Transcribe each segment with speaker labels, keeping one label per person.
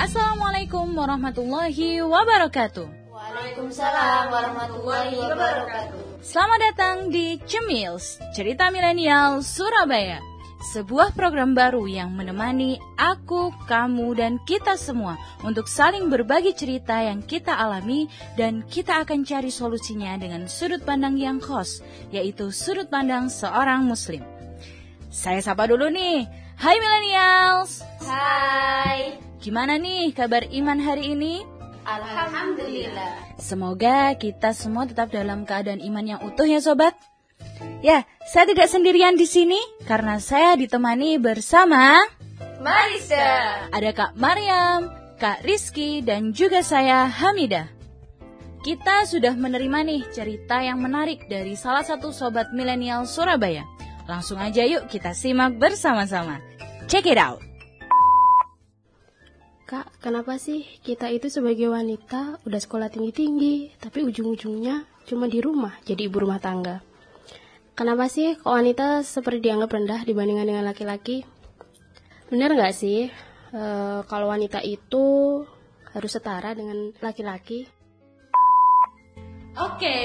Speaker 1: Assalamualaikum warahmatullahi wabarakatuh.
Speaker 2: Waalaikumsalam warahmatullahi wabarakatuh.
Speaker 1: Selamat datang di Cemils, Cerita Milenial Surabaya. Sebuah program baru yang menemani aku, kamu, dan kita semua untuk saling berbagi cerita yang kita alami dan kita akan cari solusinya dengan sudut pandang yang khas, yaitu sudut pandang seorang muslim. Saya sapa dulu nih. Hai millennials.
Speaker 2: Hai.
Speaker 1: Gimana nih kabar iman hari ini?
Speaker 2: Alhamdulillah.
Speaker 1: Semoga kita semua tetap dalam keadaan iman yang utuh ya sobat. Ya, saya tidak sendirian di sini karena saya ditemani bersama
Speaker 2: Marisa.
Speaker 1: ada Kak Mariam, Kak Rizky, dan juga saya Hamidah. Kita sudah menerima nih cerita yang menarik dari salah satu sobat milenial Surabaya. Langsung aja yuk kita simak bersama-sama. Check it out.
Speaker 3: Kak, kenapa sih kita itu sebagai wanita udah sekolah tinggi-tinggi, tapi ujung-ujungnya cuma di rumah jadi ibu rumah tangga? Kenapa sih kok wanita seperti dianggap rendah dibandingkan dengan laki-laki? Bener nggak sih eh, kalau wanita itu harus setara dengan laki-laki?
Speaker 1: Oke,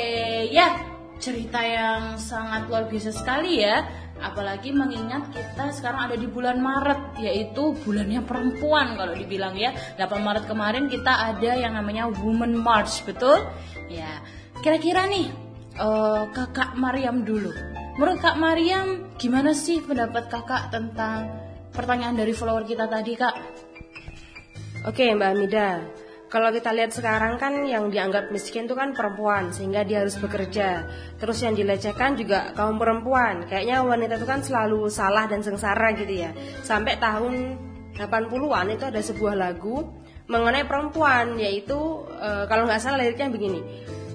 Speaker 1: ya cerita yang sangat luar biasa sekali ya. Apalagi mengingat kita sekarang ada di bulan Maret, yaitu bulannya perempuan kalau dibilang ya. 8 Maret kemarin kita ada yang namanya Women March, betul? Ya, kira-kira nih eh, kakak Mariam dulu. Menurut kak Mariam, gimana sih pendapat kakak tentang pertanyaan dari follower kita tadi kak?
Speaker 4: Oke Mbak Amida, kalau kita lihat sekarang kan yang dianggap miskin itu kan perempuan sehingga dia harus bekerja. Terus yang dilecehkan juga kaum perempuan. Kayaknya wanita itu kan selalu salah dan sengsara gitu ya. Sampai tahun 80-an itu ada sebuah lagu mengenai perempuan yaitu e, kalau nggak salah liriknya begini.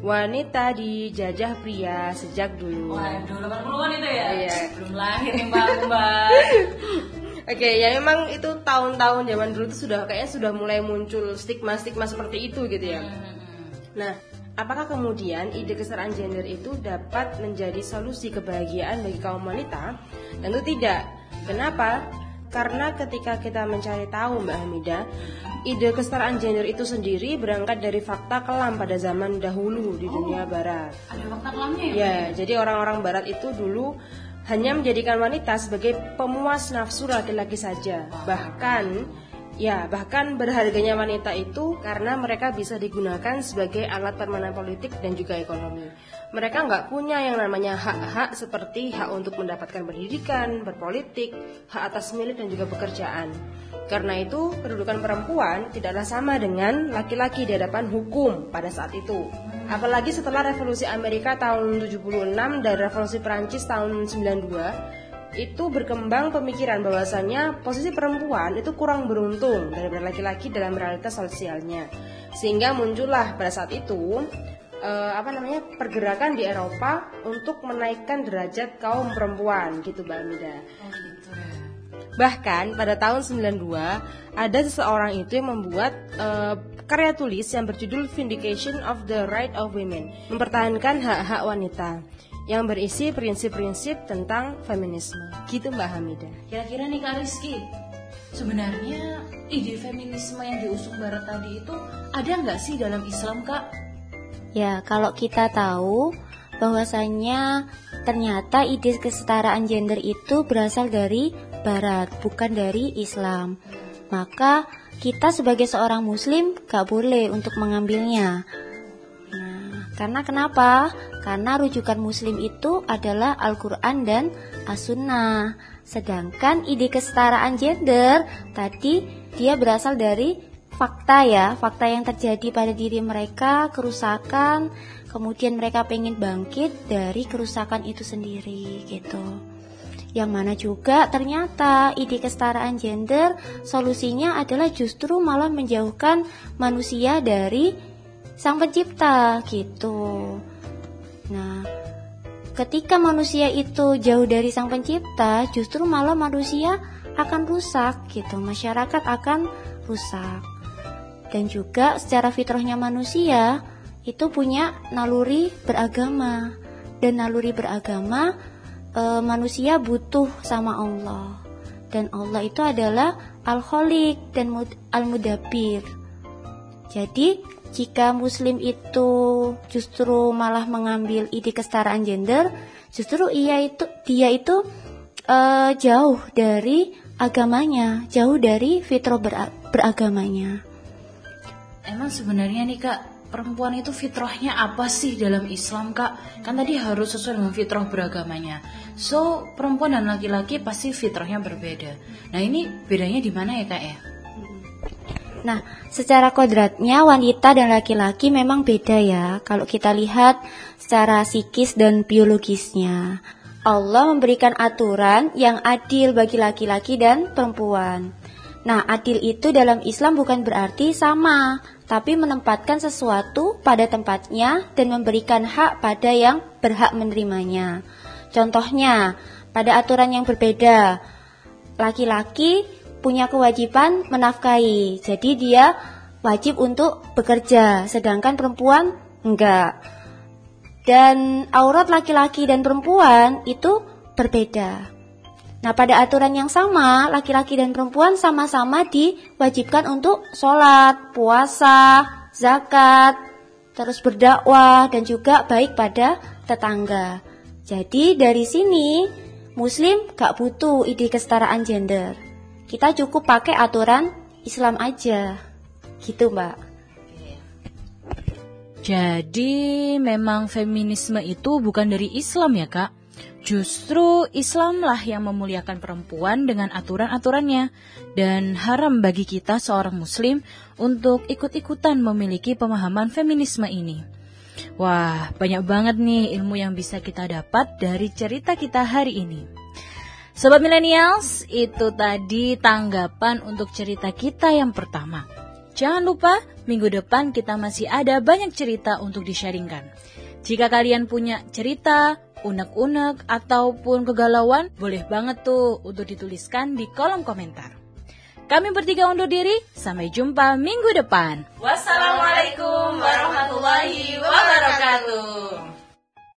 Speaker 4: Wanita dijajah pria sejak dulu.
Speaker 1: Waduh, 80-an itu ya?
Speaker 4: Iya.
Speaker 1: Belum lahir nih mbak, mbak.
Speaker 4: Oke, ya memang itu tahun-tahun zaman dulu itu sudah kayaknya sudah mulai muncul stigma-stigma seperti itu gitu ya. Nah, apakah kemudian ide kesetaraan gender itu dapat menjadi solusi kebahagiaan bagi kaum wanita? Tentu tidak. Kenapa? Karena ketika kita mencari tahu Mbak Hamida, ide kesetaraan gender itu sendiri berangkat dari fakta kelam pada zaman dahulu di dunia barat.
Speaker 1: Ada fakta kelamnya ya?
Speaker 4: Ya, jadi orang-orang barat itu dulu hanya menjadikan wanita sebagai pemuas nafsu laki-laki saja. Bahkan ya, bahkan berharganya wanita itu karena mereka bisa digunakan sebagai alat permainan politik dan juga ekonomi. Mereka nggak punya yang namanya hak-hak seperti hak untuk mendapatkan pendidikan, berpolitik, hak atas milik dan juga pekerjaan. Karena itu, kedudukan perempuan tidaklah sama dengan laki-laki di hadapan hukum pada saat itu. Apalagi setelah revolusi Amerika tahun 76 dan revolusi Prancis tahun 92 itu berkembang pemikiran bahwasannya posisi perempuan itu kurang beruntung daripada laki-laki dalam realitas sosialnya. Sehingga muncullah pada saat itu eh, apa namanya pergerakan di Eropa untuk menaikkan derajat kaum perempuan gitu Mbak Amida. Bahkan pada tahun 92 ada seseorang itu yang membuat eh, karya tulis yang berjudul Vindication of the Right of Women, mempertahankan hak-hak wanita yang berisi prinsip-prinsip tentang feminisme. Gitu Mbak Hamida.
Speaker 1: Kira-kira nih Kak Rizky, sebenarnya ide feminisme yang diusung Barat tadi itu ada nggak sih dalam Islam Kak?
Speaker 5: Ya, kalau kita tahu bahwasanya ternyata ide kesetaraan gender itu berasal dari barat, bukan dari Islam. Maka kita sebagai seorang muslim gak boleh untuk mengambilnya. Karena kenapa? Karena rujukan muslim itu adalah Al-Quran dan As-Sunnah. Sedangkan ide kesetaraan gender tadi dia berasal dari fakta ya, fakta yang terjadi pada diri mereka, kerusakan, kemudian mereka pengen bangkit dari kerusakan itu sendiri gitu. Yang mana juga ternyata ide kesetaraan gender solusinya adalah justru malah menjauhkan manusia dari sang pencipta gitu. Nah, ketika manusia itu jauh dari sang pencipta, justru malah manusia akan rusak gitu. Masyarakat akan rusak. Dan juga secara fitrahnya manusia itu punya naluri beragama dan naluri beragama e, manusia butuh sama Allah dan Allah itu adalah al-khaliq dan al-mudabbir. Jadi jika muslim itu justru malah mengambil ide kesetaraan gender, justru ia itu dia itu e, jauh dari agamanya, jauh dari fitrah beragamanya.
Speaker 1: Emang sebenarnya nih kak, perempuan itu fitrahnya apa sih dalam Islam kak? Kan tadi harus sesuai dengan fitrah beragamanya. So perempuan dan laki-laki pasti fitrahnya berbeda. Nah ini bedanya di mana ya kak ya?
Speaker 5: Nah, secara kodratnya wanita dan laki-laki memang beda ya. Kalau kita lihat secara psikis dan biologisnya, Allah memberikan aturan yang adil bagi laki-laki dan perempuan. Nah, adil itu dalam Islam bukan berarti sama, tapi menempatkan sesuatu pada tempatnya dan memberikan hak pada yang berhak menerimanya. Contohnya, pada aturan yang berbeda, laki-laki punya kewajiban menafkahi, jadi dia wajib untuk bekerja, sedangkan perempuan enggak. Dan aurat laki-laki dan perempuan itu berbeda. Nah, pada aturan yang sama, laki-laki dan perempuan sama-sama diwajibkan untuk sholat, puasa, zakat, terus berdakwah, dan juga baik pada tetangga. Jadi, dari sini, Muslim gak butuh ide kesetaraan gender. Kita cukup pakai aturan Islam aja. Gitu, Mbak.
Speaker 1: Jadi, memang feminisme itu bukan dari Islam ya, Kak? Justru Islamlah yang memuliakan perempuan dengan aturan-aturannya dan haram bagi kita seorang muslim untuk ikut-ikutan memiliki pemahaman feminisme ini. Wah, banyak banget nih ilmu yang bisa kita dapat dari cerita kita hari ini. Sobat millennials, itu tadi tanggapan untuk cerita kita yang pertama. Jangan lupa, minggu depan kita masih ada banyak cerita untuk disharingkan. Jika kalian punya cerita, unek-unek, ataupun kegalauan, boleh banget tuh untuk dituliskan di kolom komentar. Kami bertiga undur diri, sampai jumpa minggu depan. Wassalamualaikum warahmatullahi wabarakatuh.